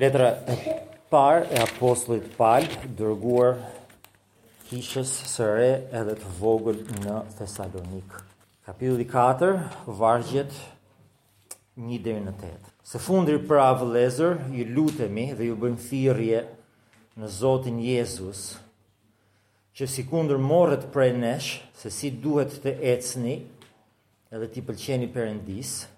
Letra e parë e apostullit Pal dërguar kishës së re edhe të vogël në Thesalonik. Kapitulli 4, vargjet 1 deri në 8. Së fundi pra vëllezër, ju lutemi dhe ju bëjmë thirrje në Zotin Jezus, që sikundër morët prej nesh, se si duhet të ecni edhe t'i pëlqeni Perëndisë,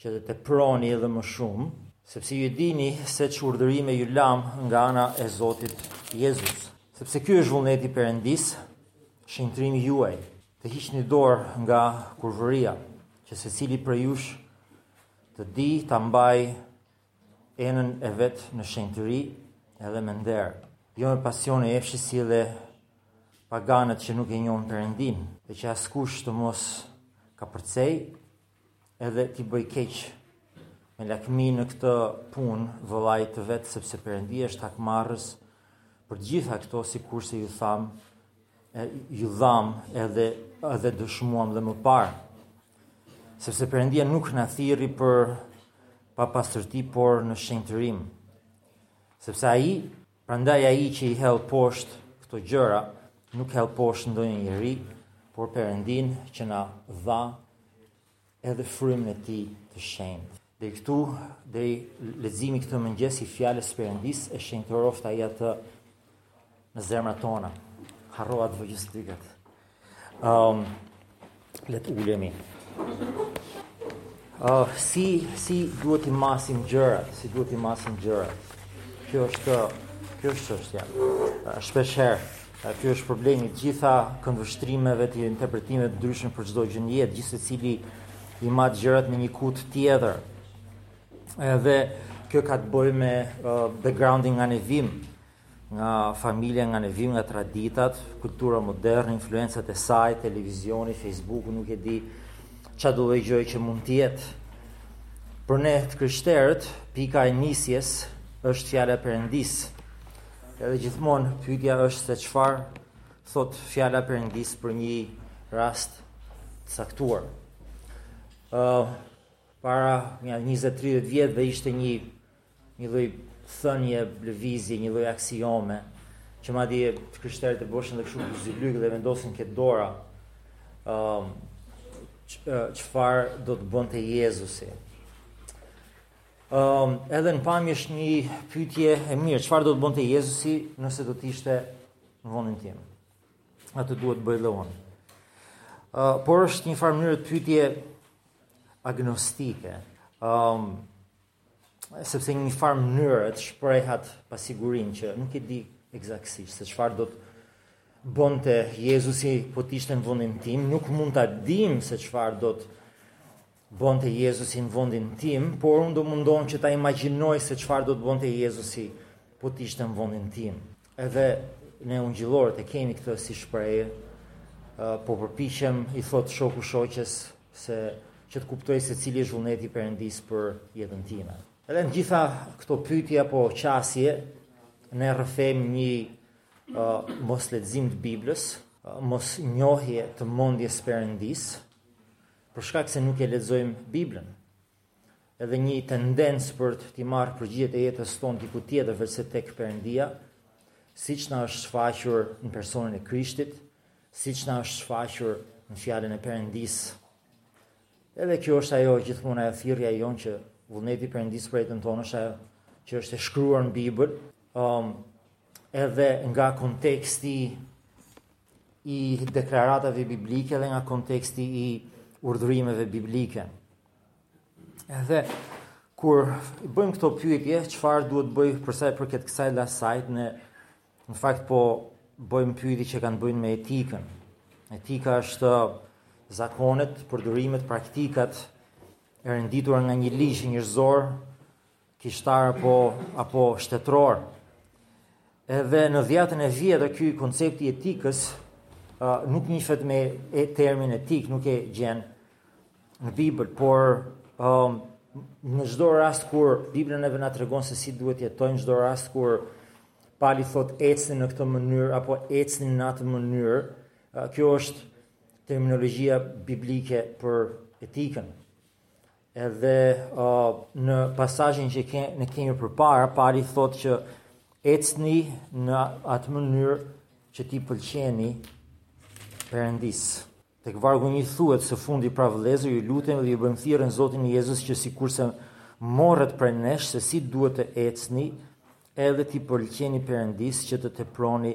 që të teproni edhe më shumë, sepse ju e dini se ç'urdhërime ju lamë nga ana e Zotit Jezus. Sepse ky është vullneti i Perëndisë, shenjtërimi juaj, të hiqni dorë nga kurvëria, që secili prej jush të dijë ta mbajë enën e vet në shenjtëri edhe me nder, jo me pasione epshi si dhe paganët që nuk e njohin Perëndinë, dhe që askush të mos kapërcejë Edhe t'i bëjë keq me lakmi në këtë punë vëllait të vet sepse Perëndia është hakmarrës për të gjitha këto sikurse ju thamë e, ju dhamë edhe edhe dëshmuam dhe më parë sepse Perëndia nuk na thirri për papastërti por në shenjtërim sepse ai Prandaj ai që i hedh poshtë këto gjëra, nuk hedh poshtë ndonjë njeri, por Perëndinë që na dha edhe frymën e tij të shenjtë. Deri këtu, deri leximi këtë mëngjes i fjalës së Perëndisë, e shenjtëroftë ai atë në zemrat tona. Harroa të vëgjës të Um, le të ulemi. Uh, si, si duhet t'i masim gjërat, si duhet t'i masim gjërat. Kjo është, kjo është çështja. Uh, shpeshherë, ky është problemi i të gjitha këndvështrimeve të interpretimeve të ndryshme për çdo gjë në jetë, gjithsecili i mat gjërat me një kut tjetër. Edhe kjo ka të bëjë me uh, backgroundin nga ne vijmë. Nga familja, nga ne vijmë, nga traditat, kultura moderne, influencat e saj, televizioni, Facebooku, nuk e di çfarëdo lloj gjëje që mund të jetë. Për ne të krishterët, pika e nisjes është fjala e Perëndisë. Edhe gjithmonë pyetja është se çfarë thotë fjala e Perëndisë për një rast të caktuar. Ë uh, para një 20-30 vjetëve ishte një Një lloj thënie, lëvizje, një lloj aksiome, që madje të krishterët e bëshin dhe kështu byzylykë dhe vendosin ke dora, um, çfarë do të bënte Jezusi. Um, edhe në pamje është një pyetje e mirë, çfarë do të bënte Jezusi nëse do të ishte në vendin tim. Atë duhet të bëj dhe unë. Uh, por është njëfarë mënyre pyetje agnostike. Um, sepse një farë mënyrë të shprehat pasigurinë që nuk e di ekzaktësisht se çfarë do të bënte Jezusi po të ishte në vëndin tim, nuk mund ta dimë se çfarë do të bënte Jezusi në vëndin tim, por unë do mundohem që ta imagjinoj se çfarë do të bënte Jezusi po të ishte në vëndin tim. Edhe ne ungjillorët e kemi këtë si shprehje, po përpiqem i thotë shoku shoqes se që të kuptoj se cili është vullneti i Perëndisë për jetën time. Edhe në të gjitha këto pyetje apo qasje ne rrëfejmë një uh, moslexim të Biblës, uh, mosnjohje të mendjes së Perëndisë, për shkak se nuk e lexojmë Biblën. edhe një tendencë për t'i marrë përgjigjet e jetës tonë diku tjetër veçse tek Perëndia, siç na është shfaqur në personin e Krishtit, siç na është shfaqur në fjalën e Perëndisë. Edhe kjo është ajo gjithmonë ajo thirrja jonë që vullneti i Perëndisë për jetën tonë është ajo që është e shkruar në Bibël, um, edhe nga konteksti i deklaratave biblike dhe nga konteksti i urdhërimeve biblike. Edhe kur bëjmë këto pyetje, çfarë duhet të bëj për sa i përket kësaj a asaj, ne në fakt po bëjmë pyetje që kanë të bëjnë me etikën. Etika është zakonet, përdorimet, praktikat e renditura nga një ligj njerëzor kishtar apo apo shtetëror. Edhe në Dhiatën e vjetër ky koncepti i etikës uh, nuk njifet me termin etikë, nuk e gjen në Bibël, por um, në çdo rast kur Bibla neve na tregon se si duhet të jetojmë, çdo rast kur Pali thotë ecni në këtë mënyrë apo ecni në atë mënyrë, uh, kjo është terminologjia biblike për etikën. Edhe në pasazhin që ne kemi përpara, Pali thotë që ecni në atë mënyrë që t'i pëlqeni Perëndisë. Tek vargu një thuhet së fundi pra vëllezër ju lutemi dhe ju bëjmë thirrje në Zotin Jezus që sikurse morët prej nesh se si duhet të ecni, edhe t'i pëlqeni Perëndisë që të teproni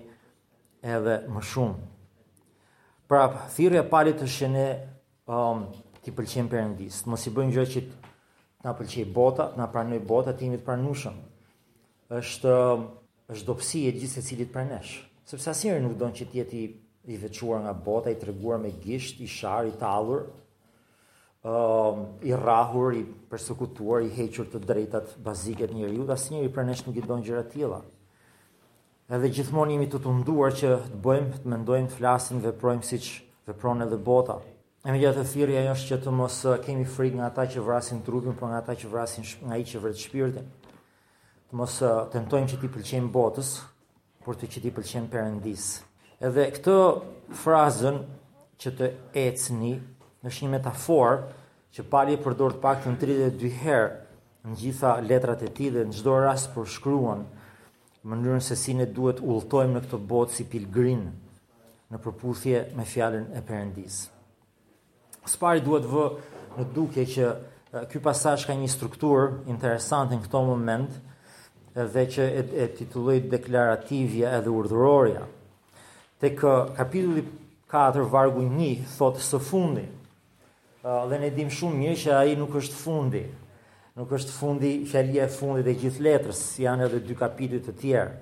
edhe më shumë. Pra thirrja e Palit është që ne Po, t'i pëlqejmë Perëndisë. Të mos i bëjmë gjërat që të na pëlqejë bota, të na pranojë bota, të jemi të pranueshëm. Është është dobësi e gjithë secilit prej nesh. Sepse asnjëri nuk don që të jetë i veçuar nga bota, i treguar me gisht, i sharë, i tallur, ë uh, i rrahur, i persekutuar, i hequr të drejtat bazike të njeriut, asnjëri prej nesh nuk i don gjëra të tilla. Edhe gjithmonë jemi të tunduar që të bëjmë, të mendojmë, të flasim, veprojmë siç vepron edhe bota. E megjithatë thirrja jonë është që të mos kemi frikë nga ata që vrasin trupin, por nga ata që vrasin nga ai që vret shpirtin. Të mos tentojmë që t'i pëlqejmë botës, por të që t'i pëlqejmë Perëndisë. Edhe këtë frazën që të ecni, është një metaforë që Pali e përdor të paktën 32 herë në gjitha letrat e tij dhe në çdo rast përshkruan Mënyrën se si ne duhet udhëtojmë në këtë botë si pilgrim në përputhje me fjalën e Perëndisë. Së pari duhet vë në dukje që ky pasazh ka një strukturë interesante në këtë moment dhe që e, e titulloj deklarativja edhe urdhërorja. Tek kapitulli 4 vargu 1 thotë së fundi, Dhe ne dimë shumë mirë që ai nuk është fundi. Nuk është fundi, fjalia e fundit e gjithë letrës, janë edhe dy kapituj të tjerë.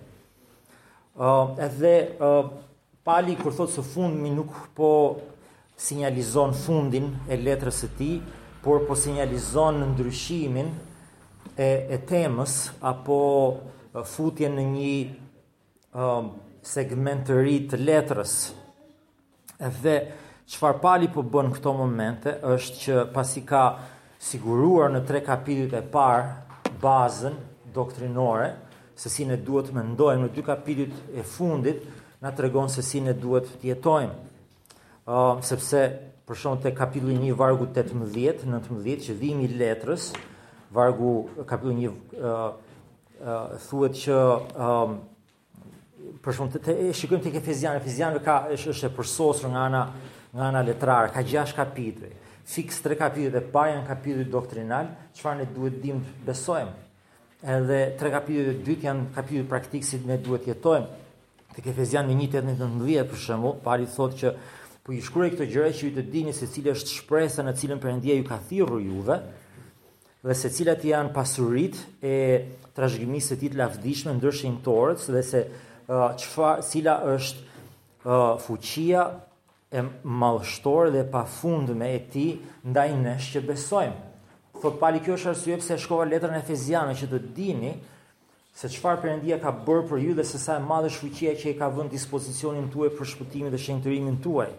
Ë uh, edhe uh, Pali kur thotë së fundmi nuk po sinjalizon fundin e letrës së tij, por po sinjalizon ndryshimin e e temës apo futjen në një um, segment të ri të letrës. Dhe çfarë Pali po bën këto momente është që pasi ka siguruar në tre kapitujt e parë bazën doktrinore se si ne duhet të mendojmë në dy kapitujt e fundit na tregon se si ne duhet të jetojmë. Ëm uh, sepse për shembull te kapitulli 1 vargu 18, 19 qëllimi i letrës, vargu kapitulli 1 uh, thuhet që um, për shembull të, të shikojmë tek Efezianëve, Efezianëve ka është është e përsosur nga ana nga ana letrare, ka 6 kapituj. Fiks 3 kapitujt e parë janë kapituj doktrinal, çfarë ne duhet të dimë, të besojmë. Edhe 3 kapitujt e dytë janë kapituj praktik si ne duhet të jetojmë. Tek Efezianëve 1:19 për shembull, Pali thotë që po i shkruaj këto gjëra që ju të dini se cila është shpresa në cilën Perëndia ju ka thirrur juve, dhe se cilat janë pasuritë e trashëgimisë së tij të lavdishme ndër shenjtorët dhe se çfarë cila është fuqia e madhështore dhe e pafundme e tij ndaj nesh që besojmë. Thotë Pali kjo është arsye pse e shkrova letrën e Efezianëve që të dini se çfarë Perëndia ka bërë për ju dhe se sa e madhe është fuqia që ai ka vënë dispozicionin tuaj për shpëtimin dhe shenjtërimin tuaj.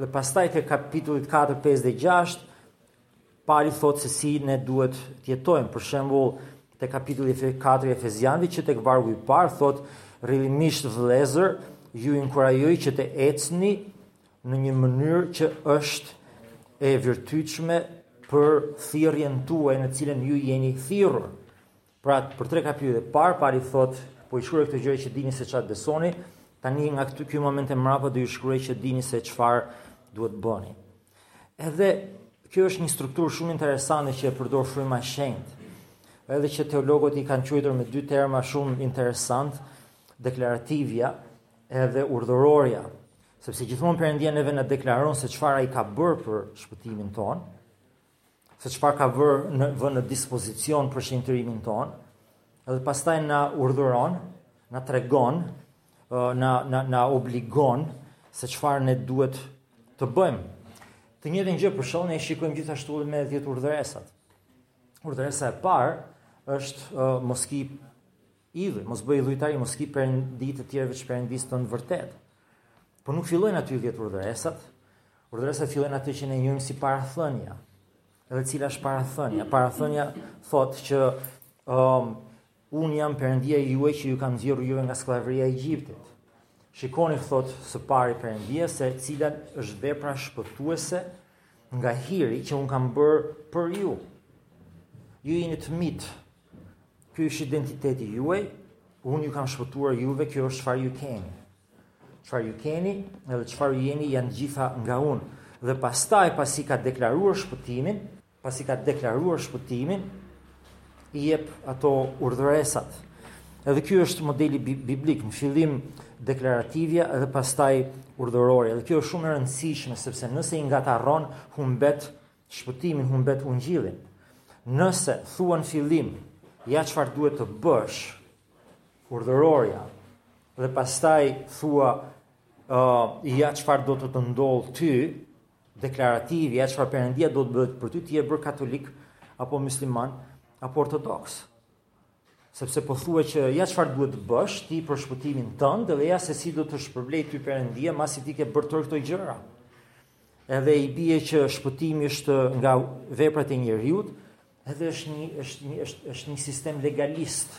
Dhe pastaj te kapitulli 4, 5 dhe 6 Pali thotë se si ne duhet të jetojmë. Për shembull, te kapitulli 4 i Efezianëve që tek vargu i parë thotë rrjedhimisht vëllezër, ju inkurajoj që të ecni në një mënyrë që është e virtytshme për thirrjen tuaj në cilën ju jeni thirrur. Pra, për tre kapitujt e parë, Pali thotë, po i shkruaj këto gjëra që dini se çfarë besoni, tani nga ky moment e mbrapa do ju shkruaj që dini se çfarë duhet bëni. Edhe kjo është një strukturë shumë interesante që e përdor fryma e shenjtë. Edhe që teologët i kanë quajtur me dy terma shumë interesantë, deklarativja edhe urdhërorja, sepse gjithmonë Perëndia neve na deklaron se çfarë ai ka bërë për shpëtimin tonë, se çfarë ka vënë, vënë në dispozicion për shenjtërimin tonë, edhe pastaj na urdhëron, na tregon, na na na obligon se çfarë ne duhet të bëjmë. Të njëjtën gjë për shembull ne shikojmë gjithashtu edhe me 10 urdhëresat. Urdhëresa e parë është uh, mos ki Idhuj, mos bëj idhujtari, mos ki perëndi të tjerë veç perëndisë tonë vërtetë. Po nuk fillojnë aty dhjetë urdhëresat. Urdhëresat fillojnë aty që ne njohim si parathënia. Edhe cila është parathënia? Parathënia thotë që um, unë jam perëndia juaj që ju kam nxjerrë juve nga skllavëria e Egjiptit. Shikoni thotë së pari perëndia se cila është vepra shpëtuese nga hiri që unë kam bërë për ju. Ju jeni të mit, Ky është identiteti juaj, unë ju kam shpëtuar juve, kjo është çfarë ju keni. Çfarë ju keni, edhe çfarë ju jeni janë të gjitha nga unë. Dhe pastaj pasi ka deklaruar shpëtimin, pasi ka deklaruar shpëtimin, i jep ato urdhëresat. Edhe ky është modeli biblik, në fillim deklarativja edhe pastaj urdhërorja. Dhe kjo është shumë e rëndësishme sepse nëse i ngatarron, humbet Shpëtimin, humbet ungjillin. Nëse thua në fillim, ja çfarë duhet të bësh, urdhërorja, dhe pastaj thua, uh, ja çfarë do të të ndodhë ty, deklarativi, ja çfarë Perëndia do të bëhet për ty, ti je bërë katolik apo musliman apo ortodoks. sepse po thua që ja çfarë duhet të bësh ti për shpëtimin tënd dhe ja se si do të shpërblej ty perëndia masi ti ke bërë tërë këto gjëra. Edhe i bie që shpëtimi është nga veprat e njeriut, edhe është një është një është është një sistem legalist.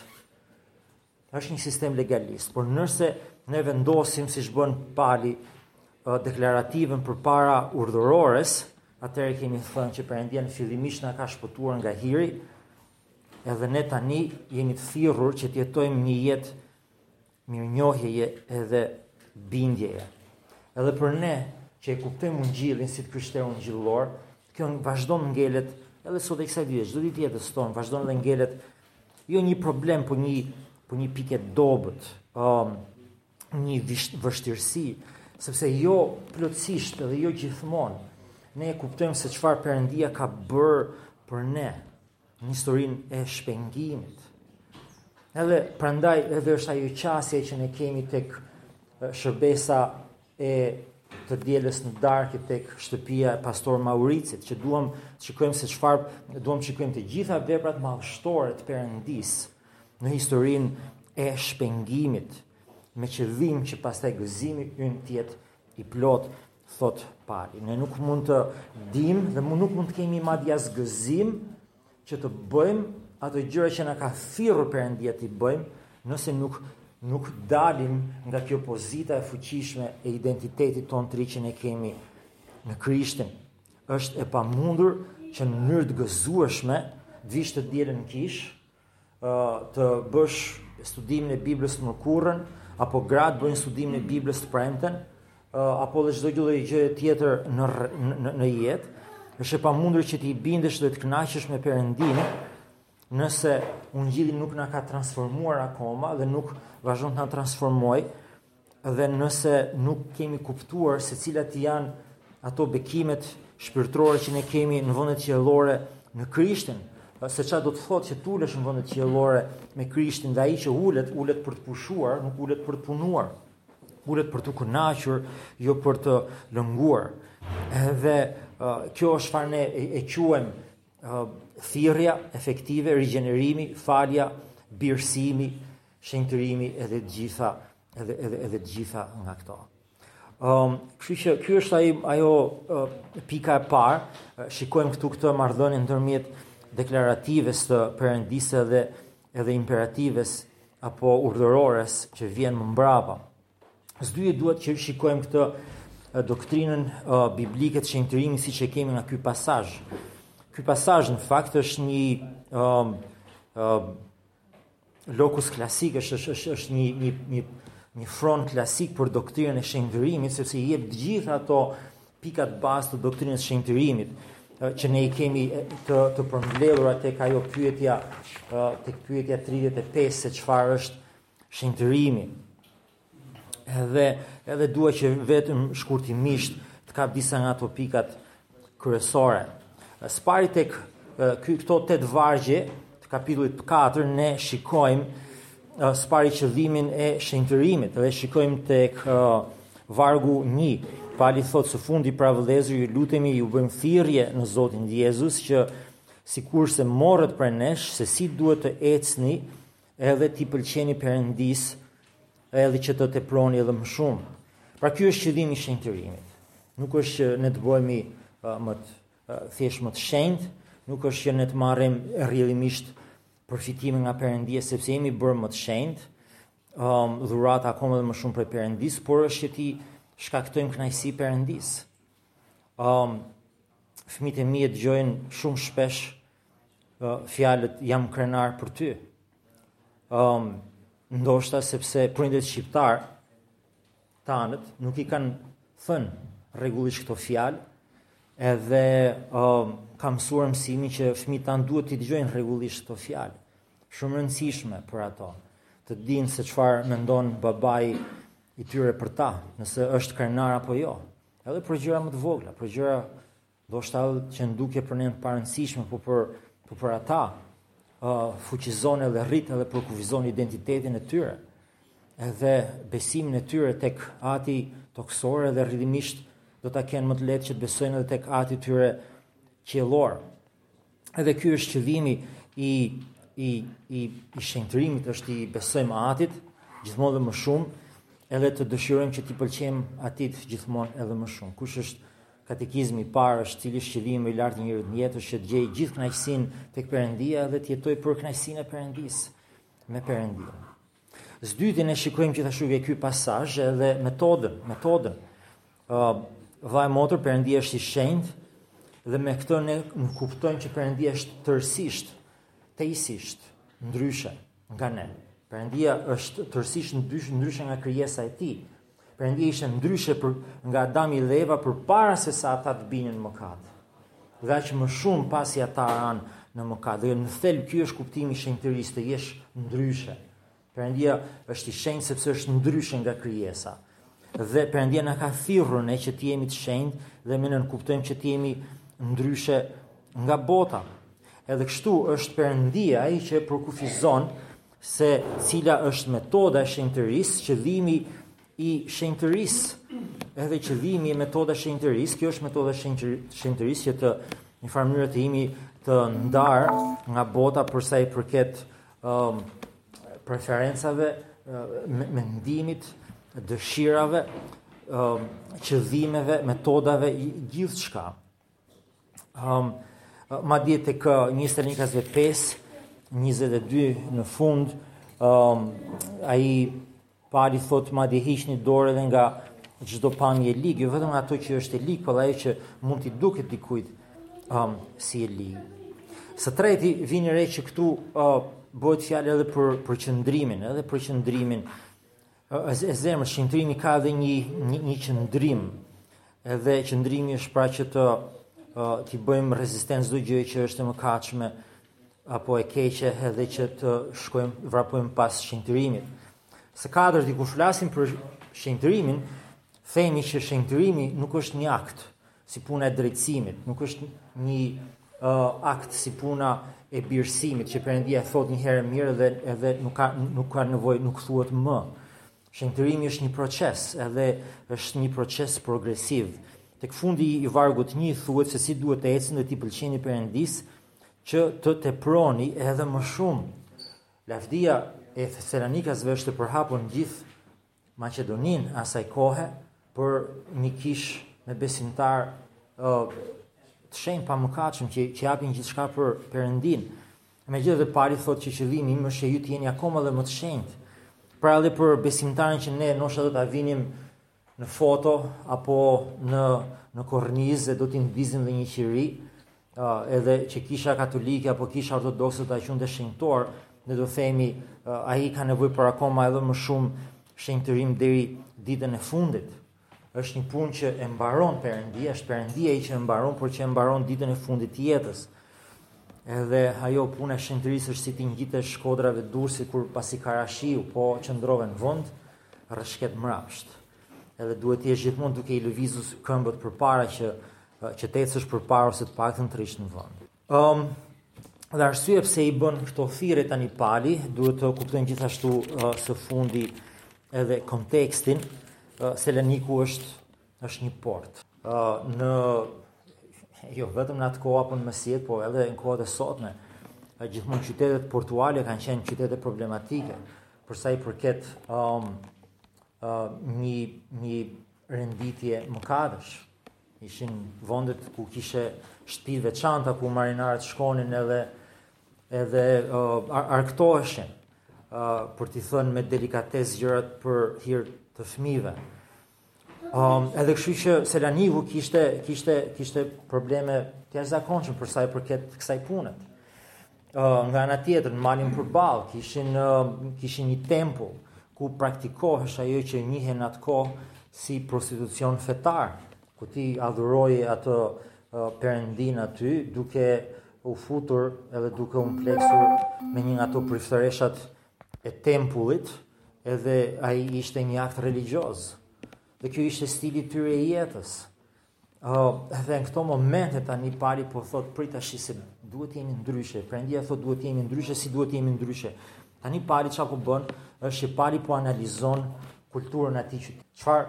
Është një sistem legalist, por nëse ne vendosim siç bën Pali deklarativën përpara urdhërores, atëherë kemi thënë që perëndia fillimisht na ka shpëtuar nga hiri, Edhe ne tani jemi të thirrur që të jetojmë një jetë mirënjohjeje edhe bindjeje. Edhe për ne që e kuptojmë ungjillin si të krishterë ungjillor, kjo vazhdon ngelet edhe sot e kësaj dite, çdo ditë të jetës tonë, vazhdon edhe ngelet jo një problem, po një, po një pikë e dobët, um, një vështirësi, sepse jo plotësisht edhe jo gjithmonë ne e kuptojmë se çfarë Perëndia ka bërë për ne në historinë e shpengimit. Edhe prandaj edhe është ajo qasje që ne kemi tek shërbesa e të dielës në darkë tek shtëpia e pastor Mauricit, që duam të shikojmë se çfarë duam të shikojmë të gjitha veprat madhështore të Perëndisë Në historinë e shpengimit, me qëllim që pastaj gëzimi ynë të jetë i plotë, thotë Pali. Ne nuk mund të dimë dhe nuk mund të kemi madje as gëzim që të bëjmë ato gjëra që na ka thirrur Perëndia t'i bëjmë, nëse nuk nuk dalim nga kjo pozita e fuqishme e identitetit tonë të ri që ne kemi në Krishtin. Është e pamundur që në mënyrë të gëzueshme të vish të dielën në kishë, të bësh studimin e Biblës të mërkurën, apo gratë bëjnë studimin e Biblës të premten, apo dhe çdo gjë gjë tjetër në në, në jetë, është e pamundur që ti t'i bindesh dhe të kënaqesh me Perëndinë, nëse ungjilli nuk na ka transformuar akoma dhe nuk vazhdon të na transformojë, Dhe nëse nuk kemi kuptuar se cilat janë ato bekimet shpirtërore që ne kemi në vendet qiellore në Krishtin, se çfarë do të thotë që të ulesh në vendet qiellore me Krishtin dhe ai që ulet, ulet për të pushuar, nuk ulet për të punuar. Ulet për t'u kënaqur, jo për të lënguar. Edhe kjo është çfarë ne e, e quajmë uh, thirrja efektive, rigjenerimi, falja, birësimi, Shenjtërimi edhe të gjitha, edhe, edhe, edhe të gjitha nga këto. Um, kështu që ky është ai ajo uh, pika e parë, uh, shikojmë këtu këtë marrëdhënie ndërmjet deklaratives të perëndisë dhe edhe imperatives apo urdhërores që vjen më mbrapa. Së dyti duhet që shikojmë këtë uh, doktrinën uh, biblike të shenjtërimit siç e kemi nga ky pasazh. Ky pasazh në fakt është një um, uh, Lokus klasik është është është, është një një një një front klasik për doktrinën e shenjtërimit, sepse i jep të gjitha ato pikat bazë të doktrinës së shenjtërimit që ne i kemi të të përmbledhura tek ajo pyetja tek pyetja 35 se çfarë është shenjtërimi. Edhe edhe dua që vetëm shkurtimisht të kap disa nga ato pikat kryesore. Së pari tek ky këto tetë vargje të kapitullit 4 ne shikojmë së pari qëllimin e shenjtërimit dhe shikojmë tek vargu 1. Pali thotë së fundi pra vëllezër ju lutemi ju bëjmë thirrje në Zotin Jezus që sikurse morët prej nesh se si duhet të ecni Edhe t'i pëlqeni Perëndisë, edhe që të teproni edhe më shumë. Pra ky është qëllimi i shenjtërimit. Nuk është që ne të bëhemi më të thjesht më të shenjtë, nuk është që ne të marrim rrjedhimisht përfitime nga Perëndia sepse jemi bërë më të shenjtë, um, dhurata akoma dhe më shumë prej Perëndisë, por është që t'i shkaktojmë kënaqësi Perëndisë. Um, fëmijët e mi i dëgjojnë shumë shpesh fjalët jam krenar për ty. Um, ndoshta sepse prindët shqiptarë tanët nuk i kanë thënë rregullisht këto fjalë, edhe um, kam mësuar mësimin që fëmijët tanë duhet t'i dëgjojnë rregullisht këto fjalë. Shumë e rëndësishme për ato, të dinë se çfarë mendon babai i tyre për ta, nëse është krenar apo jo. Edhe për gjëra më të vogla, për gjëra Ndoshta që na duken për ne të parëndësishme, po për, po për ata, uh, fuqizon edhe rrit edhe përkufizon identitetin e tyre, edhe besimin e tyre tek ati tokësor dhe rrjedhimisht do ta kenë më të lehtë që të besojnë edhe tek ati i tyre qiellor. Edhe ky është qëllimi i i i i shenjtërimit është t'i besojmë atit gjithmonë edhe më shumë edhe të dëshirojmë që t'i pëlqejmë atit gjithmonë edhe më shumë. Kush është katekizmi i parë është cili është qëllimi më i lartë i njeriut në jetë, është që të gjejë gjithë kënaqësinë tek Perëndia dhe të jetojë për kënaqësinë e Perëndisë me Perëndinë. Së dyti ne shikojmë gjithashtu te ky pasazh edhe metodën, metodën. ë uh, Vlla e motër Perëndia është i shenjtë dhe me këtë ne nënkuptojmë që Perëndia është tërësisht tejsisht ndryshe nga ne. Perëndia është tërësisht ndryshe nga krijesa e tij. Perëndia ishte ndryshe për nga Adami dhe Eva përpara se sa ata të binin në mëkat. Dhe aq më shumë pasi ata ranë në mëkat. Dhe në thelb ky është kuptimi i shenjtërisë të jesh ndryshe. Perëndia është i shenjtë sepse është ndryshe nga krijesa. Dhe Perëndia na ka thirrur ne që të jemi të shenjtë dhe me nënkuptojmë që të jemi ndryshe nga bota. Edhe kështu është Perëndia ai që e përkufizon se cila është metoda e shenjtërisë, qëllimi i shenjtërisë, edhe qëllimi i metoda e shenjtërisë, kjo është metoda e shenjtërisë që të në njëfarë mënyre të jemi të ndarë nga bota për sa i përket um, preferencave, mendimit, dëshirave, um, qëllimeve, metodave, gjithçka. Um, madje tek 1 Thesalonikasve 5, 22 në fund, um, ai Pali thotë madje hiqni dorë edhe nga çdo pamje e ligë, jo vetëm nga ajo që është e ligë, por edhe ajo që mund t'i duket dikujt um, si e ligë. Së treti, vini re që këtu uh, bëhet fjalë edhe për, për qëndrimin, edhe për qëndrimin, E zemrës, shenjtërimi ka edhe një, një, një qëndrim, edhe qëndrimi është pra që të t'i bëjmë rezistencë çdo gjëje që është e mëkatshme, apo e keqe edhe që të shkojmë, vrapojmë pas shenjtërimit. Së katërti, kur flasim për shenjtërimin, themi që shenjtërimi nuk është një akt, si puna e drejtësimit, nuk është një uh, akt si puna e birësimit që Perëndia thotë një herë e mirë edhe nuk ka nuk ka nevojë nuk thuhet më. Shenjtërimi është një proces, edhe është një proces progresiv. Tek fundi i vargut 1 thuhet se si duhet të ecni dhe t'i pëlqeni Perëndisë që të teproni edhe më shumë. Lavdia e Thesalonikasve është e përhapur në gjithë Maqedoninë e asaj kohe për një kishë me besimtarë të shenjtë, pamëkatshëm që që japin gjithçka për Perëndinë. Megjithatë Pali thotë që qëllimi im është që ju të jeni akoma dhe më të shenjtë. Pra edhe për besimtarin që ne ndoshta do ta vinim në foto apo në në kornizë do t'i ndiznim dhe një qiri, edhe që kisha katolike apo kisha ortodokse ta quante shenjtor, ne do themi ai ka nevojë për akoma edhe më shumë shenjtërim deri ditën e fundit. është një punë që e mbaron Perëndia, është Perëndia ai që e mbaron, por që e mbaron ditën e fundit të jetës. Edhe ajo puna e shenjtërisë është si t'i ngjitesh kodrave të Durrësit kur pasi ka rënë shiu, po qëndrove në vend, rrëshqet mbrapsht. Edhe duhet të jesh gjithmonë duke i lëvizur këmbët përpara që që të ecësh përpara ose të paktën të rrish në vend. Ëm dhe arsyeja pse i bën këto thirrje tani Pali, duhet të kuptojmë gjithashtu uh, së fundi edhe kontekstin, uh, Selaniku është është një port. Uh, në jo vetëm në atë kohë apo në mesjetë, po edhe në kohët e sotme, uh, gjithmonë qytetet portuale kanë qenë qytete problematike për sa i përket um, një një renditje mëkatesh. Ishin vendet ku kishte shtëpi të veçanta ku marinarët shkonin edhe edhe uh, argëtoheshin uh, për t'i thënë me delikatesë gjërat për hir të fëmijëve. Um, edhe kështu që Selaniku kishte kishte kishte probleme të jashtëzakonshme për sa i përket kësaj pune. nga ana tjetër në malin përballë kishin kishin një tempull ku praktikohesh ajo që njihen në atë kohë si prostitucion fetar, ku ti adhuroje atë perëndinë aty duke u futur edhe duke u mpleksur me një nga ato priftëreshat e tempullit, edhe ai ishte një akt religjioz. Dhe kjo ishte stili i tyre i jetës. dhe në këto momente tani Pali po thotë prit tashi se duhet të jemi ndryshe. Perëndia thotë duhet të jemi ndryshe, si duhet të jemi ndryshe. Tani Pali çka po bën është që Pali po analizon kulturën e atij qyteti. Çfarë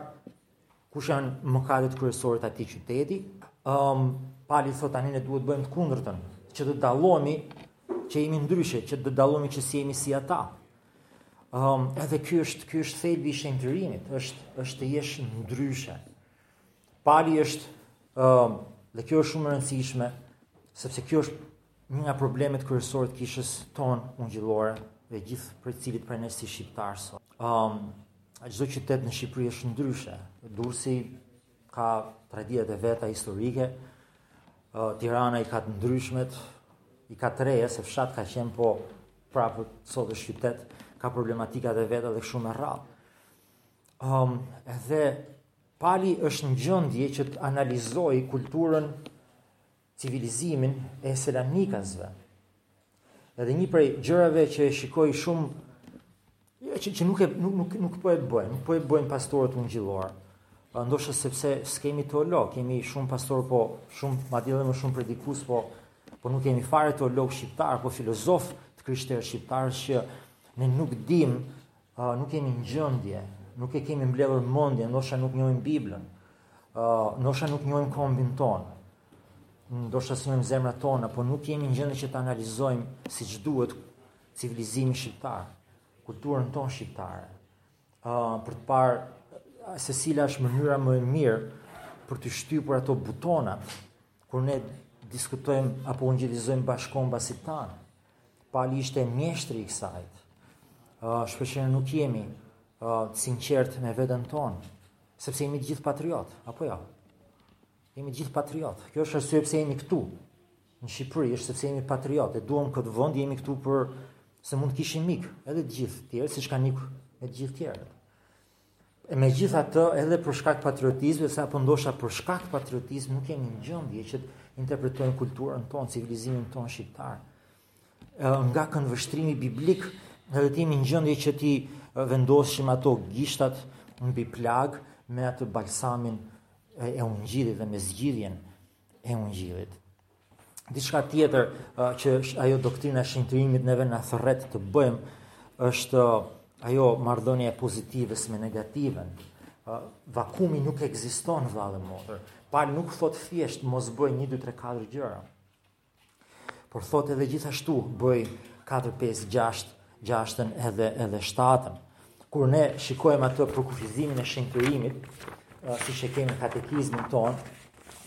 kush janë mëkatet kryesore të atij qyteti? Ëm um, Pali thotë tani ne duhet të bëjmë të kundërtën, që të dallohemi që jemi ndryshe, që të dallohemi që s'jemi si ata. Ëm um, edhe ky është ky është thelbi i shenjtërimit, është është të jesh ndryshe. Pali është ë uh, dhe kjo është shumë e rëndësishme, sepse kjo është një nga problemet kryesore të kishës tonë ungjillore dhe gjithë për secilin për ne si shqiptarë sot. Ëm, um, çdo qytet në Shqipëri është ndryshe. Durrësi ka traditat e veta historike. Uh, Tirana i ka të ndryshme, i ka të reja se fshat ka qenë po prapë sot është qytet, ka problematikat e veta dhe kështu me radhë. Ëm, um, edhe Pali është në gjendje që të analizojë kulturën, civilizimin e selanikasve. Edhe një prej gjërave që e shikoj shumë që, që nuk e nuk nuk nuk po e bëjnë, nuk po e bëjnë pastorët ungjillorë. Ndoshta sepse s'kemi teologë, kemi shumë pastorë po, shumë madje edhe më shumë predikues po, po nuk kemi fare teologë shqiptarë, apo filozofë të krishterë shqiptarë që ne nuk dimë Ëh, nuk jemi në gjendje, nuk e kemi mbledhur mendjen, ndoshta nuk njohim Biblën. Ëh, ndoshta nuk njohim kombin tonë. Ndoshta s'njohim zemrat tona, por nuk jemi në gjendje që të analizojmë siç duhet civilizimin shqiptar, kulturën tonë shqiptare. Ëh, për të parë se cila është mënyra më e mirë për t'i shtypur ato butonat Kur ne diskutojmë apo ungjillizojmë bashkëkombasit tanë, Pali ishte mjeshtri i kësaj. Uh, shpeshherë nuk jemi uh, të sinqertë me veten tonë, sepse jemi të gjithë patriotë, apo jo? Jemi të gjithë patriotë. Kjo është arsyeja pse jemi këtu në Shqipëri, është sepse jemi patriotë, e duam këtë vend, jemi këtu për se mund të kishim mik, edhe të gjithë tjerë, siç kanë mik me të gjithë tjerët. E megjithatë edhe për shkak patriotizmi, apo ndosha për shkak patriotizmi, nuk jemi në gjendje që të interpretojmë kulturën tonë, civilizimin tonë shqiptar nga këndvështrimi biblik, edhe të jemi në gjendje që t'i vendosim ato gishtat mbi plagë me atë balsamin e ungjillit dhe me zgjidhjen, e ungjillit. Diçka tjetër që ajo doktrina e shenjtërimit neve na thërret të bëjmë është ajo marrëdhënia e pozitives me negativen. Vakumi nuk ekziston vëlla e motër. Pali nuk thotë thjesht mos bëj 1 2 3 4 gjëra. Por thotë edhe gjithashtu bëj 4 5 6, 6-ën edhe edhe 7-ën. Kur ne shikojmë atë përkufizimin e shenjtërimit, siç e kemi katekizmin tonë,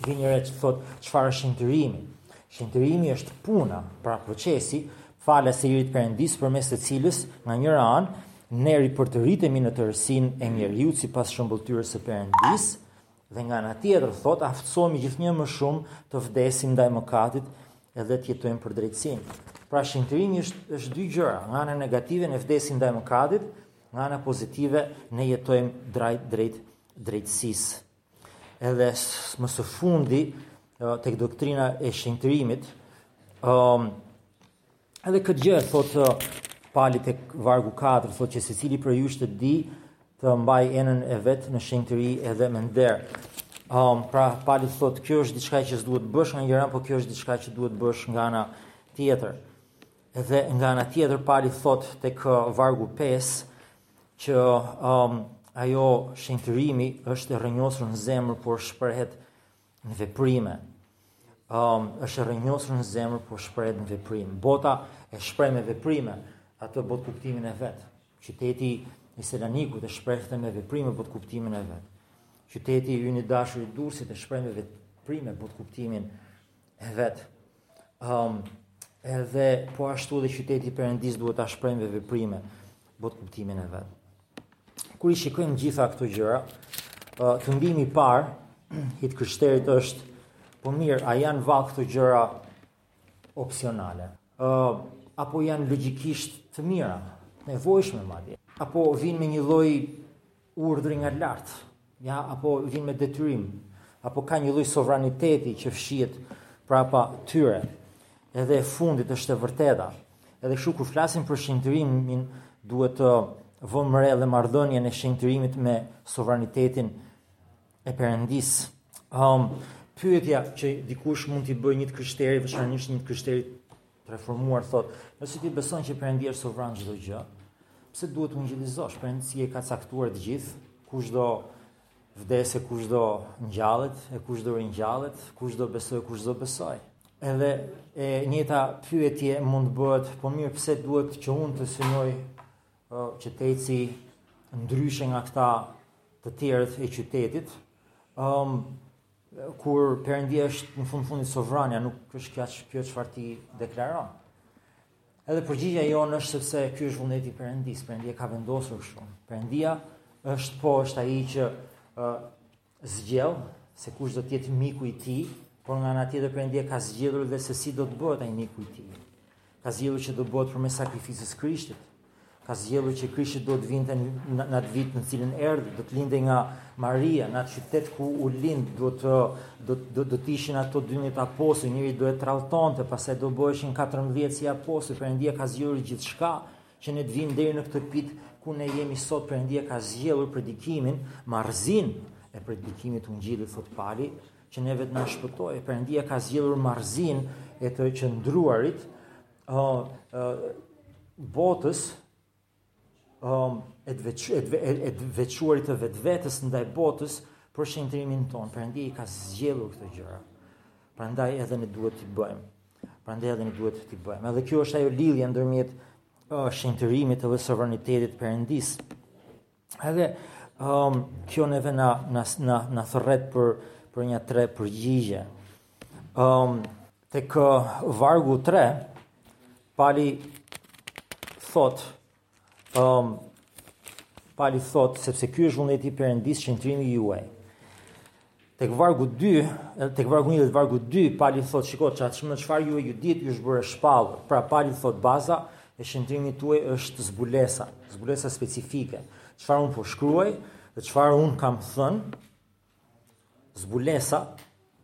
vini re ç'thotë çfarë është shenjtërimi. Shenjtërimi është puna, pra procesi, falas i hirit të Perëndisë përmes të cilës, nga njëra anë, ne ripërtëritemi në tërësinë e njeriut sipas shëmbëlltyrës së Perëndisë, Dhe nga ana tjetër thotë aftësohemi gjithnjë më shumë të vdesim ndaj mëkatit edhe të jetojmë për drejtësinë. Pra shenjtërimi është është dy gjëra, nga ana negative ne vdesim ndaj mëkatit, nga ana pozitive ne jetojmë drejt drejt drejtësisë. Edhe më së fundi tek doktrina e shenjtërimit, ëm um, Edhe këtë gjë thotë Pali tek vargu 4, thotë që secili prej jush të dijë të mbajë enën e vet në shenjtëri edhe me nder. Um, pra Pali thotë kjo është diçka që s'duhet të bësh nga njëra, por kjo është diçka që duhet të bësh nga ana tjetër. Edhe nga ana tjetër Pali thotë tek vargu 5 që um, ajo shenjtërimi është e rrënjosur në zemër, por shprehet në veprime. Um, është e rrënjosur në zemër, por shprehet në veprim. Bota e shpreh me veprime atë botëkuptimin e vet. Qyteti i Selanikut e shprehte me veprime botëkuptimin e vet. Qyteti ynë i dashur i Durrësit e shpreh me veprime botëkuptimin e vet. Um, edhe po ashtu dhe qyteti i Perëndisë duhet ta shprehë me veprime botëkuptimin e vet. Kur i shikojmë gjitha këto gjëra, uh, tundimi i parë i të krishterit është po mirë, a janë vallë këto gjëra opsionale? Ë uh, apo janë logjikisht të mira, të nevojshme madje? Apo vijnë me një lloj urdhri nga lart, apo vijnë me detyrim, apo ka një lloj sovraniteti që fshihet prapa tyre. Edhe e fundit është e vërteta. Edhe kështu kur flasim për shenjtërimin, duhet të vëmë re dhe marrëdhënien e shenjtërimit me sovranitetin e Perëndisë. Um, pyetja që dikush mund t'i bëjë një të krishteri, veçanërisht një të krishteri të reformuar thotë, nëse ti beson që Perëndia është sovran çdo gjë, pse duhet të ungjillizosh? Perëndia i ka caktuar të gjithë, kush do vdesë, kush do ngjallet, e kush do ringjallet, kush do besojë e kush do besojë. Edhe e njëta pyetje mund të bëhet, po mirë pse duhet që unë të synoj qytetësi ndryshe nga këta të tjerët e qytetit, um, kur perëndia është në fund fundit sovranja, nuk është kjo kjo çfarë ti deklaron. Edhe përgjigja jonë është sepse ky është vullneti i perëndisë, perëndia e ka vendosur kështu. Perëndia është po është ai që uh, zgjedh se kush do të jetë miku i tij, por nga ana tjetër Perëndia ka zgjedhur dhe se si do të bëhet ai miku i tij. Ka zgjedhur që do bëhet përmes sakrificës së Krishtit. Ka zgjedhur që Krishti do të vinte në atë vit në cilin erdhi, do të lindte nga Maria, në atë qytet ku u lind, do të do do, do të ishin ato 12 apostujt, njëri do e tradhtonte, pastaj do bëheshin 14 si apostujt. Perëndia ka zgjedhur gjithçka që ne të vijmë deri në këtë pikë ku ne jemi sot Perëndia ka zgjedhur predikimin, marrëzinë e predikimit të Ungjillit thotë Pali, që neve të na shpëtojë. Perëndia ka zgjedhur marrëzinë e të qëndruarit ë uh, uh, botës um, e të veç, veçuarit të vetvetes ndaj botës për shenjtërimin tonë. Perëndia i ka zgjedhur këto gjëra. Prandaj edhe ne duhet t'i bëjmë. Prandaj edhe ne duhet t'i bëjmë. Edhe kjo është ajo lidhje ndërmjet uh, shenjtërimit dhe sovranitetit Perëndisë. Edhe um, kjo neve na na na, na thërret për për nja tre përgjigje. Um, tek vargu 3 Pali thotë Um, Pali thotë, sepse ky është vullneti i Perëndisë shenjtërimi juaj. Tek vargu 2, tek vargu 1 dhe vargu 2, Pali thotë, shiko çat, çmë çfarë ju e ju dini, ju është bërë e shpallur. Pra Pali thotë, baza e shenjtërimit tuaj është zbulesa, zbulesa specifike. Çfarë unë po shkruaj dhe çfarë unë kam thënë, Zbulesa,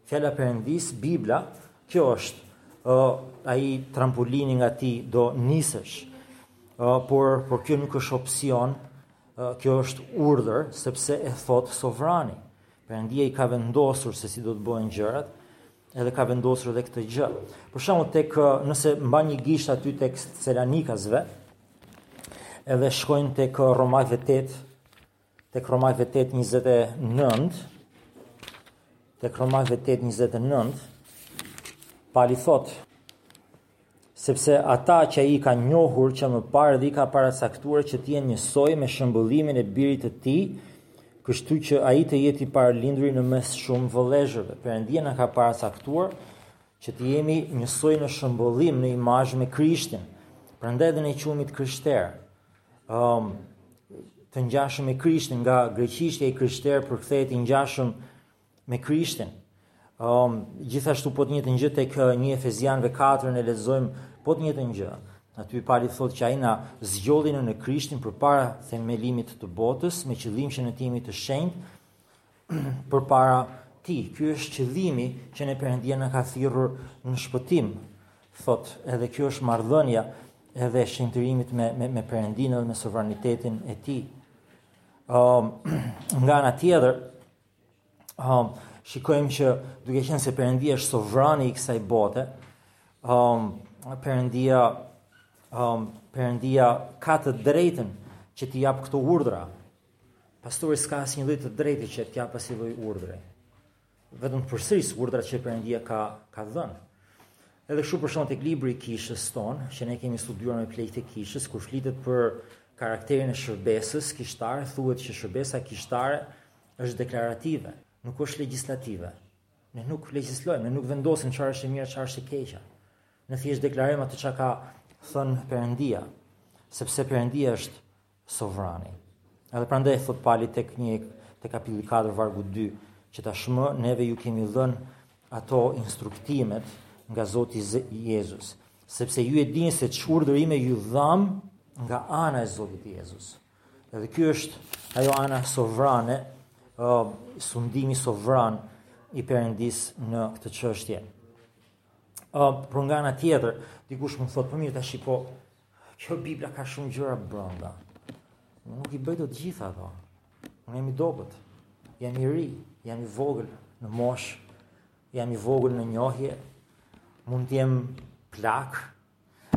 fjala e Perëndisë, Bibla, kjo është ë ai trampolini nga ti do nisesh. Ë por por kjo nuk është opsion, ë kjo është urdhër sepse e thotë sovrani. Perëndia i ka vendosur se si do të bëhen gjërat, edhe ka vendosur edhe këtë gjë. Për shembull tek nëse mban një gisht aty tek Selanikasve, edhe shkojnë tek Romakëve 8, Tek Romakëve 8 29, tek Romakëve 8 29, Pali thotë, sepse ata që ai ka njohur që më parë dhe i ka paracaktuar që të jenë njësoj me shëmbëllimin e birit të tij, kështu që ai të jetë i parëlinduri në mes shumë vëllezërve. Perëndia na ka paracaktuar që të jemi njësoj në shëmbëllim në imazh me krishtin. Prandaj dhe ne quhemi të krishterë. um, të ngjashëm me Krishtin, nga greqishtja i krishter përkthehet i ngjashëm me Krishtin. Um, gjithashtu po të njëjtën gjë tek një Efesianëve katër ne lexojmë po të njëjtën gjë. Aty Pali thotë që ai na zgjodhi në Krishtin përpara themelimit të botës me qëllim që ne të jemi të shenjtë përpara tij. Ky është qëllimi që ne Perëndia na ka thirrur në shpëtim. Thotë, edhe kjo është marrëdhënia edhe e shenjtërimit me me me Perëndinë dhe me sovranitetin e tij. Ëm ehm, nga ana tjetër, ëm ehm, shikojmë që duke qenë se Perëndia është sovrani i kësaj bote, um, Perëndia um, Perëndia ka të drejtën që t'i japë këto urdhra, Pastori s'ka asnjë lloj të drejte që t'i japë asnjë lloj urdhri. Vetëm të përsërisë urdhrat që Perëndia ka ka dhënë. Edhe kështu për shembull te libri i kishës tonë, që ne kemi studiuar me pleqtë e kishës, kur flitet për karakterin e shërbesës kishtare, thuhet që shërbesa kishtare është deklarative, nuk është legjislative. Ne nuk legjislojmë, ne nuk vendosim çfarë është e mirë, çfarë është e keqe. Ne thjesht deklarojmë atë çka ka thënë Perëndia, sepse Perëndia është sovrani. Edhe prandaj thotë Pali tek një tek kapitulli 4 vargu 2 që tashmë neve ju kemi dhënë ato instruktimet nga Zoti Jezus, sepse ju e dini se ç'urdhërime ju dhamë nga ana e Zotit Jezus. Edhe kjo është ajo ana sovrane, uh, sundimi sovran i Perëndisë në këtë çështje. Uh, por nga ana tjetër, dikush mund të thotë, "Po mirë, tashi po Kjo Bibla ka shumë gjëra brenda. Unë nuk i bëj dot të gjitha ato. Unë jam i dobët. Jam i ri, jam i vogël në moshë, jam i vogël në njohje. Mund të jem plak.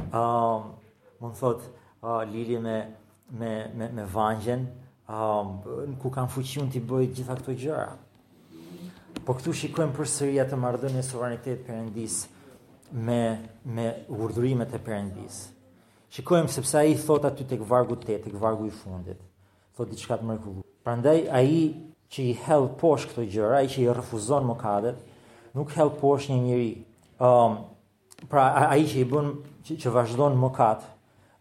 Ëm, uh, mund të thotë uh, Lili me me me me Vangjen, ëm, uh, ku kam fuqi unë t'i bëj gjitha këto gjëra. Po këtu shikojmë përsëri atë marrëdhënie sovranitetit Perëndisë me me urdhërimet e Perëndisë. Shikojmë sepse ai thotë aty tek vargu 8, tek vargu i fundit. Thotë diçka të mrekullueshme. Prandaj ai që i hedh poshtë këto gjëra, ai që i refuzon mëkatet, nuk hedh poshtë një njeri. Ëm um, Pra ai që i bën që, që vazhdon mëkat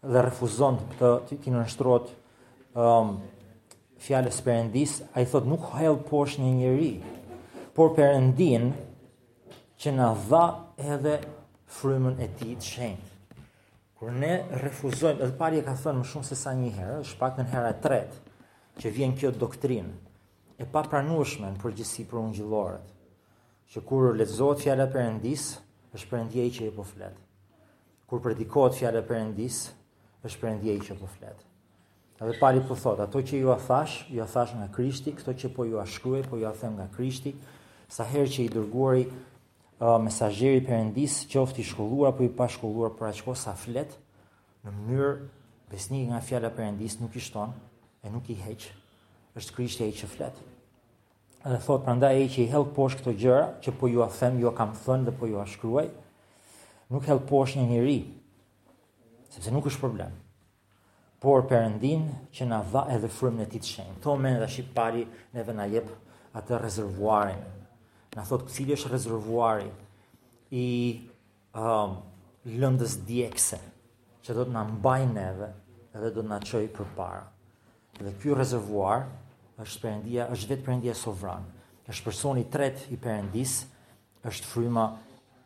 dhe refuzon të t'i nënshtrohet um, fjalës së Perëndisë, ai thotë nuk hedh poshtë një njeri, por Perëndinë që na dha edhe frymën e tij të shenjtë. Kur ne refuzojmë, edhe Pali e ka thënë më shumë sesa një herë, është të paktën hera e tretë, që vjen kjo doktrinë, e papranueshme në përgjithësi për ungjillorët. Që kur lexohet fjala e Perëndisë, është Perëndia ai që po flet. Kur predikohet fjala e Perëndisë, është Perëndia ai që po flet. Edhe Pali po thotë, ato që jua thashë, jua thashë nga Krishti, këto që po jua shkruaj, po jua them nga Krishti, sa herë që i dërguari uh, mesazheri i Perëndisë, qoftë i shkolluar apo i pashkolluar, por aq sa flet në mënyrë besnike nga fjala e Perëndisë nuk i shton e nuk i heq, është Krishti ai që flet. Edhe thotë prandaj ai që i hedh poshtë këto gjëra që po jua them, jua kam thënë dhe po jua shkruaj, nuk hedh poshtë një njeri. Sepse nuk është problem. Por Perëndinë që na dha edhe frymën e tij të shenjtë. Domethënë Pali neve na jep atë rezervuarin. Na thotë cili është rezervuari i um, lëndës djekse që do të na mbajë neve dhe do të na çojë përpara. Dhe ky rezervuar është Perëndia, është vetë Perëndia sovran. Është personi i tretë i Perëndisë, është fryma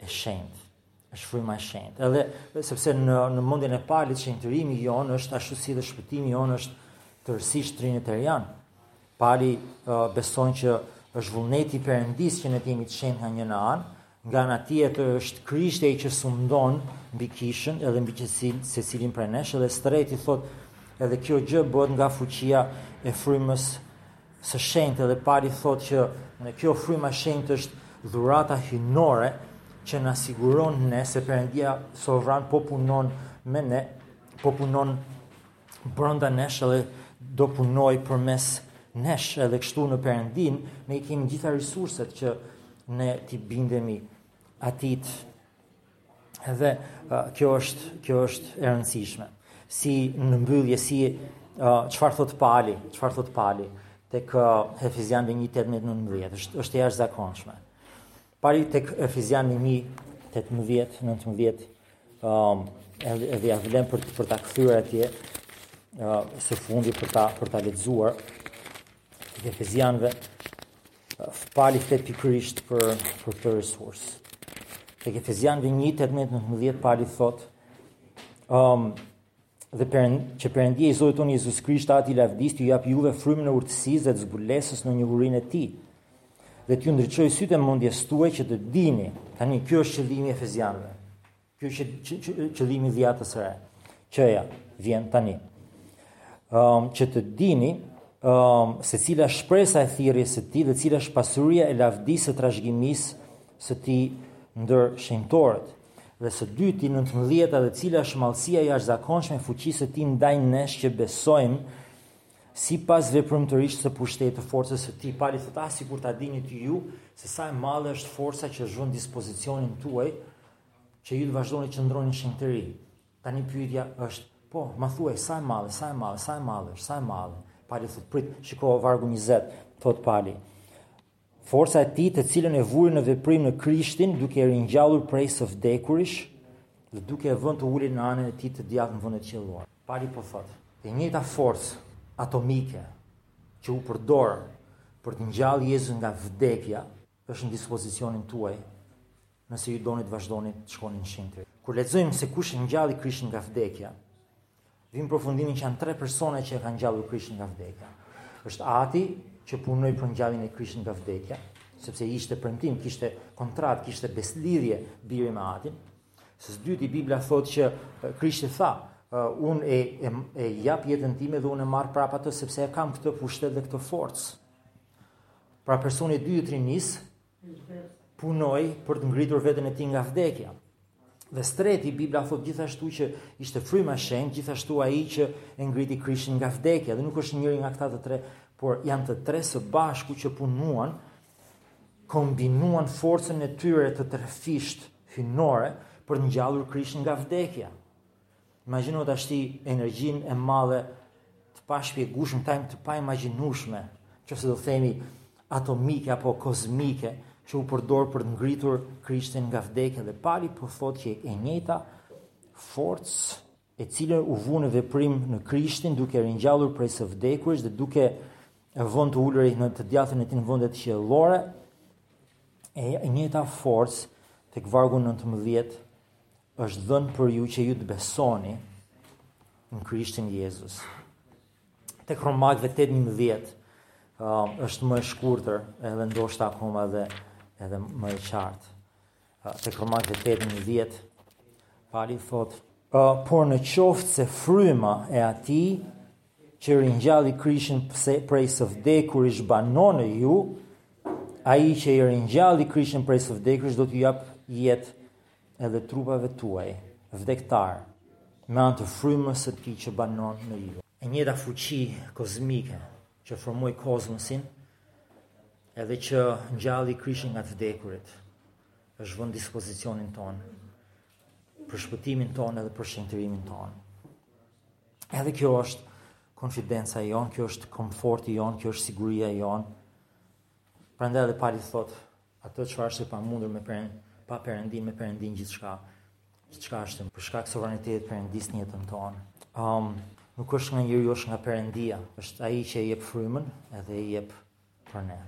e shenjtë. Është fryma e shenjtë. Edhe sepse në në mendjen e Palit shenjtërimi jonë është ashtu si dhe shpëtimi jonë është tërësisht trinitarian. Pali uh, beson që është vullneti i Perëndisë që ne të jemi të shenjtë nga një anë, Nga ana tjetër është Krishti ai që sundon mbi kishën edhe mbi secilin prej nesh dhe së treti thotë edhe kjo gjë bëhet nga fuqia e frymës së shenjtë edhe Pali thotë që në kjo fryma e shenjtë është dhurata hyjnore që na siguron ne se Perëndia sovran po punon me ne, po punon brenda nesh edhe do punojë përmes nesh edhe kështu në Perëndinë, ne i kemi gjitha resurset që ne t'i bindemi atij. Edhe kjo është, kjo është e rëndësishme. Si në mbyllje, si çfarë thotë Pali, çfarë thotë Pali, tek Efezianëve një tetëmbëdhjetë nëntëmbëdhjetë, është, është e jashtëzakonshme. Pali tek Efezianëve 1, 18, 19, um, edhe ia vlen për, për ta kthyer atje, uh, së fundi për ta, për ta lexuar, tek Efezianëve, uh, Pali flet pikërisht për, për këtë resurs. Tek Efezianëve 1, 18, 19, Pali thotë, um, dhe perend, që Perëndia i Zotit tonë Jezus Krisht Ati i lavdisë t'ju japë juve frymën e urtësisë dhe të zbulesës në njohurinë e Tij. Dhe t'ju ndriçojë sytë e mendjes tuaj që të dini. Tani ky është qëllimi i Efezianëve. Ky është qëllimi i dhjatës së re. Që ja vjen tani. Ëm um, që të dini um, se cila është shpresa e thirrjes së Tij dhe cila është pasuria e lavdisë së trashëgimisë së Tij ndër shenjtorët. Dhe së dyti, nëntëmbëdhjeta dhe cila është madhësia e jashtëzakonshme e fuqisë së tij ndaj nesh që besojmë sipas veprimtarisë së pushtetit të forcës së tij. Pali thotë, ah, sikur ta dinit ju se sa e madhe është forca që është vënë në dispozicionin tuaj që ju të vazhdoni qëndroni në shenjtëri. Tani pyetja është, po, ma thuaj sa e madhe, sa e madhe, sa e madhe, sa e madhe. Pali thotë, prit, shiko vargu 20, thotë Pali. Forca e tij, të cilën e vuri në veprim në Krishtin, duke e ringjallur prej së vdekurish dhe duke e vënë të ulet në anën e tij të djathtë në vendet qiellore. Pali po thotë, e njëjta forcë atomike që u përdor për të ngjallur Jezusin nga vdekja, është në dispozicionin tuaj Nëse ju doni të vazhdoni të shkoni në shenjtëri. Kur lexojmë se kush e ngjalli Krishtin nga vdekja, vijmë në përfundimin që janë tre persona që e kanë ngjallur Krishtin nga vdekja. Është Ati që punoi për ngjalljen e Krishtit nga vdekja, sepse ishte premtim, kishte kontratë, kishte besëlidhje biri me Atin. Së dyti Bibla thotë që Krishti tha, uh, unë e, e, e jap jetën time dhe unë e marr prapë atë sepse e kam këtë pushtet dhe këtë forcë. Pra personi i dytë i Trinisë punoi për të ngritur veten e tij nga vdekja. Dhe së treti Bibla thotë gjithashtu që ishte fryma e shenjtë, gjithashtu ai që e ngriti Krishtin nga vdekja, dhe nuk është njëri nga këta të tre, por janë të tre së bashku që punuan, kombinuan forcën e tyre të trefishtë hyjnore për të ngjallur Krishtin nga vdekja. Imagjino tashti energjinë e madhe të pashpjegueshme, të paimagjinueshme, qoftë se do themi atomike apo kozmike, që u përdor për të ngritur Krishtin nga vdekja dhe Pali po thotë që e njëjta forcë e cila u vu në veprim në Krishtin duke e ringjallur prej së vdekurish dhe duke e vënë të ulet në të djathtën e tij në vendet qiellore e njëjta forcë tek vargu 19 Është dhënë për ju që ju të besoni në Krishtin Jezus. Tek Romakëve 8:11 uh, është më e shkurtër, edhe ndoshta akoma edhe edhe më e qartë. Uh, tek Romakëve 8:11 Pali thotë, uh, por në qoftë se fryma e atij që ringjalli Krishtin prej së vdekurish banon në ju, ai që e ringjalli Krishtin prej së vdekurish do t'ju japë jetë edhe trupave tuaj, vdektarë, me anë të frymës së Tij që banon në ju. E njëjta fuqi kozmike që formoi kozmosin, edhe që ngjalli Krishtin nga të vdekurit, është vënë në dispozicionin tonë, për shpëtimin tonë edhe për shenjtërimin tonë. Edhe kjo është konfidenca jonë, kjo është komforti jonë, kjo është siguria jonë. Prandaj edhe Pali thotë, Atë çfarë është e pamundur me perend, pa perëndinë me perëndinë gjithçka. Gjithçka është për shkak sovranitetit të perëndisë në jetën tonë. Um, nuk është nga njeriu, është nga perëndia. Është ai që i jep frymën edhe i jep për ne.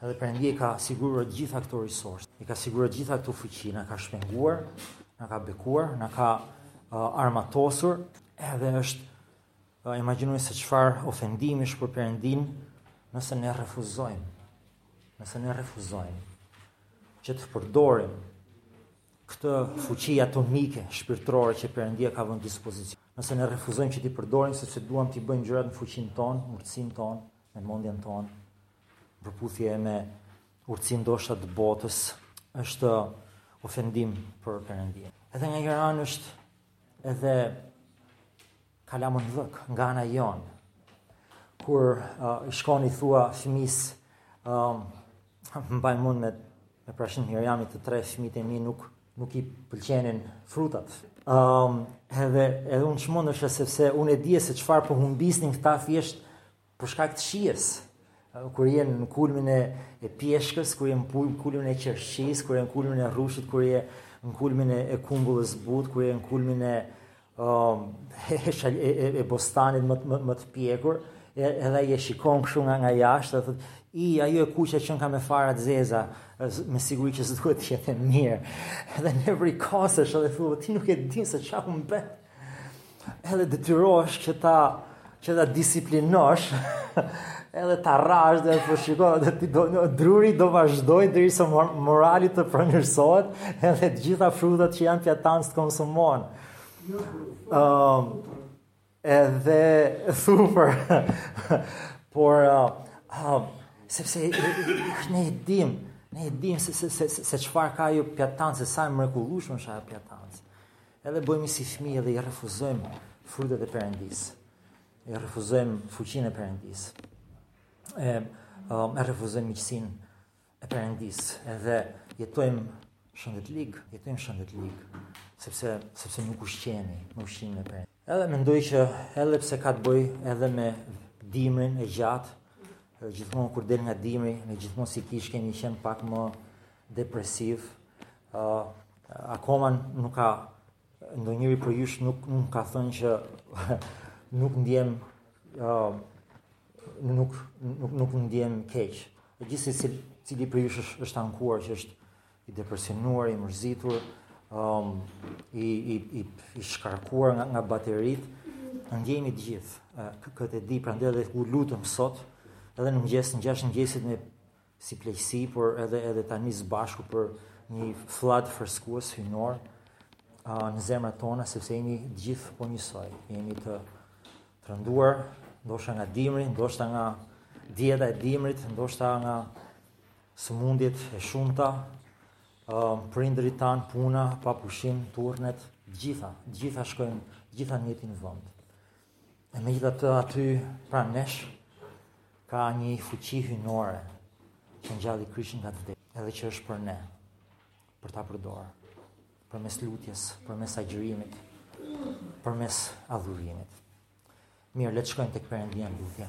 Edhe perëndia ka siguruar gjithë këto resurse. I ka siguruar gjithë këto fuqi, na ka shpenguar, na ka bekuar, na ka uh, armatosur, edhe është Imagjinoni se çfarë ofendimi është për Perëndinë nëse ne refuzojmë. Nëse ne refuzojmë që të përdorim këtë fuqi atomike shpirtërore që Perëndia ka vënë në dispozicion. Nëse ne refuzojmë që t'i përdorim sepse duam t'i bëjmë gjërat në fuqinë tonë, urtësinë tonë, me mendjen tonë, përputhje me urtësinë ndoshta të botës, është ofendim për Perëndinë. Edhe nga njëra anë është edhe Kalamanllëk nga ana jonë. Kur uh, shkon i thua fëmijës, um, mbaj mend me, me prashin Mirjami të tre fëmijët e mi nuk, nuk i pëlqenin frutat. Um, edhe, edhe unë çmendesha sepse unë e dija se çfarë po humbisnin këta thjesht Për shkak të shijes, kur je në kulmin e, e pjeshkës, kur je në kulmin e qershisë, kur je në kulmin e rrushit, kur je në kulmin e, e kumbullës butë, kur je në kulmin e, um, e, e, e bostanit më, më, më të pjekur, edhe ai e shikon kështu nga nga jashtë, dhe thotë, i, ajo e kuqe që ka me fara të zeza, me siguri që s'duhet të jetë e mirë, edhe në vrikasë është, edhe thua, ti nuk e din se ça humbet, Edhe detyrohesh që ta që ta disiplinosh, edhe ta rrahësh dhe po shikon edhe ti do një druri do vazhdojë derisa morali të përmirësohet, edhe të gjitha frutat që janë në pjatancë të konsumohen. Ëm um, edhe super. Por uh, sepse ne e dimë, ne e dimë se se se se çfarë ka ajo pjatancë, se sa e mrekullueshme është ajo pjatancë. Edhe bëjmë si fëmijë dhe i refuzojmë frutet e Perëndisë. I refuzojmë fuqinë e Perëndisë. E um, e refuzojmë miqësinë e Perëndisë. Edhe jetojmë shëndetlig, jetojmë shëndetlig, sepse sepse nuk ushqehemi me ushqimin e Perëndisë. Edhe mendoj që edhe pse ka të bëjë edhe me dimrin e gjatë, gjithmonë kur del nga dimri, ne gjithmonë si kishë kemi qenë pak më depresiv, ë uh, akoma nuk ka ndonjëri prej jush nuk më ka thënë që nuk ndihem ë uh, nuk nuk nuk ndihem keq. Gjithsesi cili, cili prej jush është është ankuar që është i depresionuar, i mërzitur, ë um, i i i i shkarkuar nga nga bateritë, ndihemi të gjithë. Uh, këtë e di prandaj dhe u lutëm sot edhe në mëngjes në gjashtë të mëngjesit me si pleqësi, por edhe edhe tani së bashku për një fllad freskues hyjnor në zemrat tona sepse jemi të gjithë po njësoj. Jemi të rënduar, ndoshta nga dimri, ndoshta nga dieta e dimrit, ndoshta nga sëmundjet e shumta, um, prindërit tanë, puna, pa pushim, turnet, të gjitha, të gjitha shkojnë, të gjitha në njëjtin vënd. E megjithatë aty pranë nesh, ka një fuqi hyjnore që ngjalli Krishtin nga të vdekurit, edhe që është për ne, për ta përdorur, përmes lutjes, përmes agjërimit, përmes adhurimit. Mirë, le të shkojmë tek Perëndia në lutje.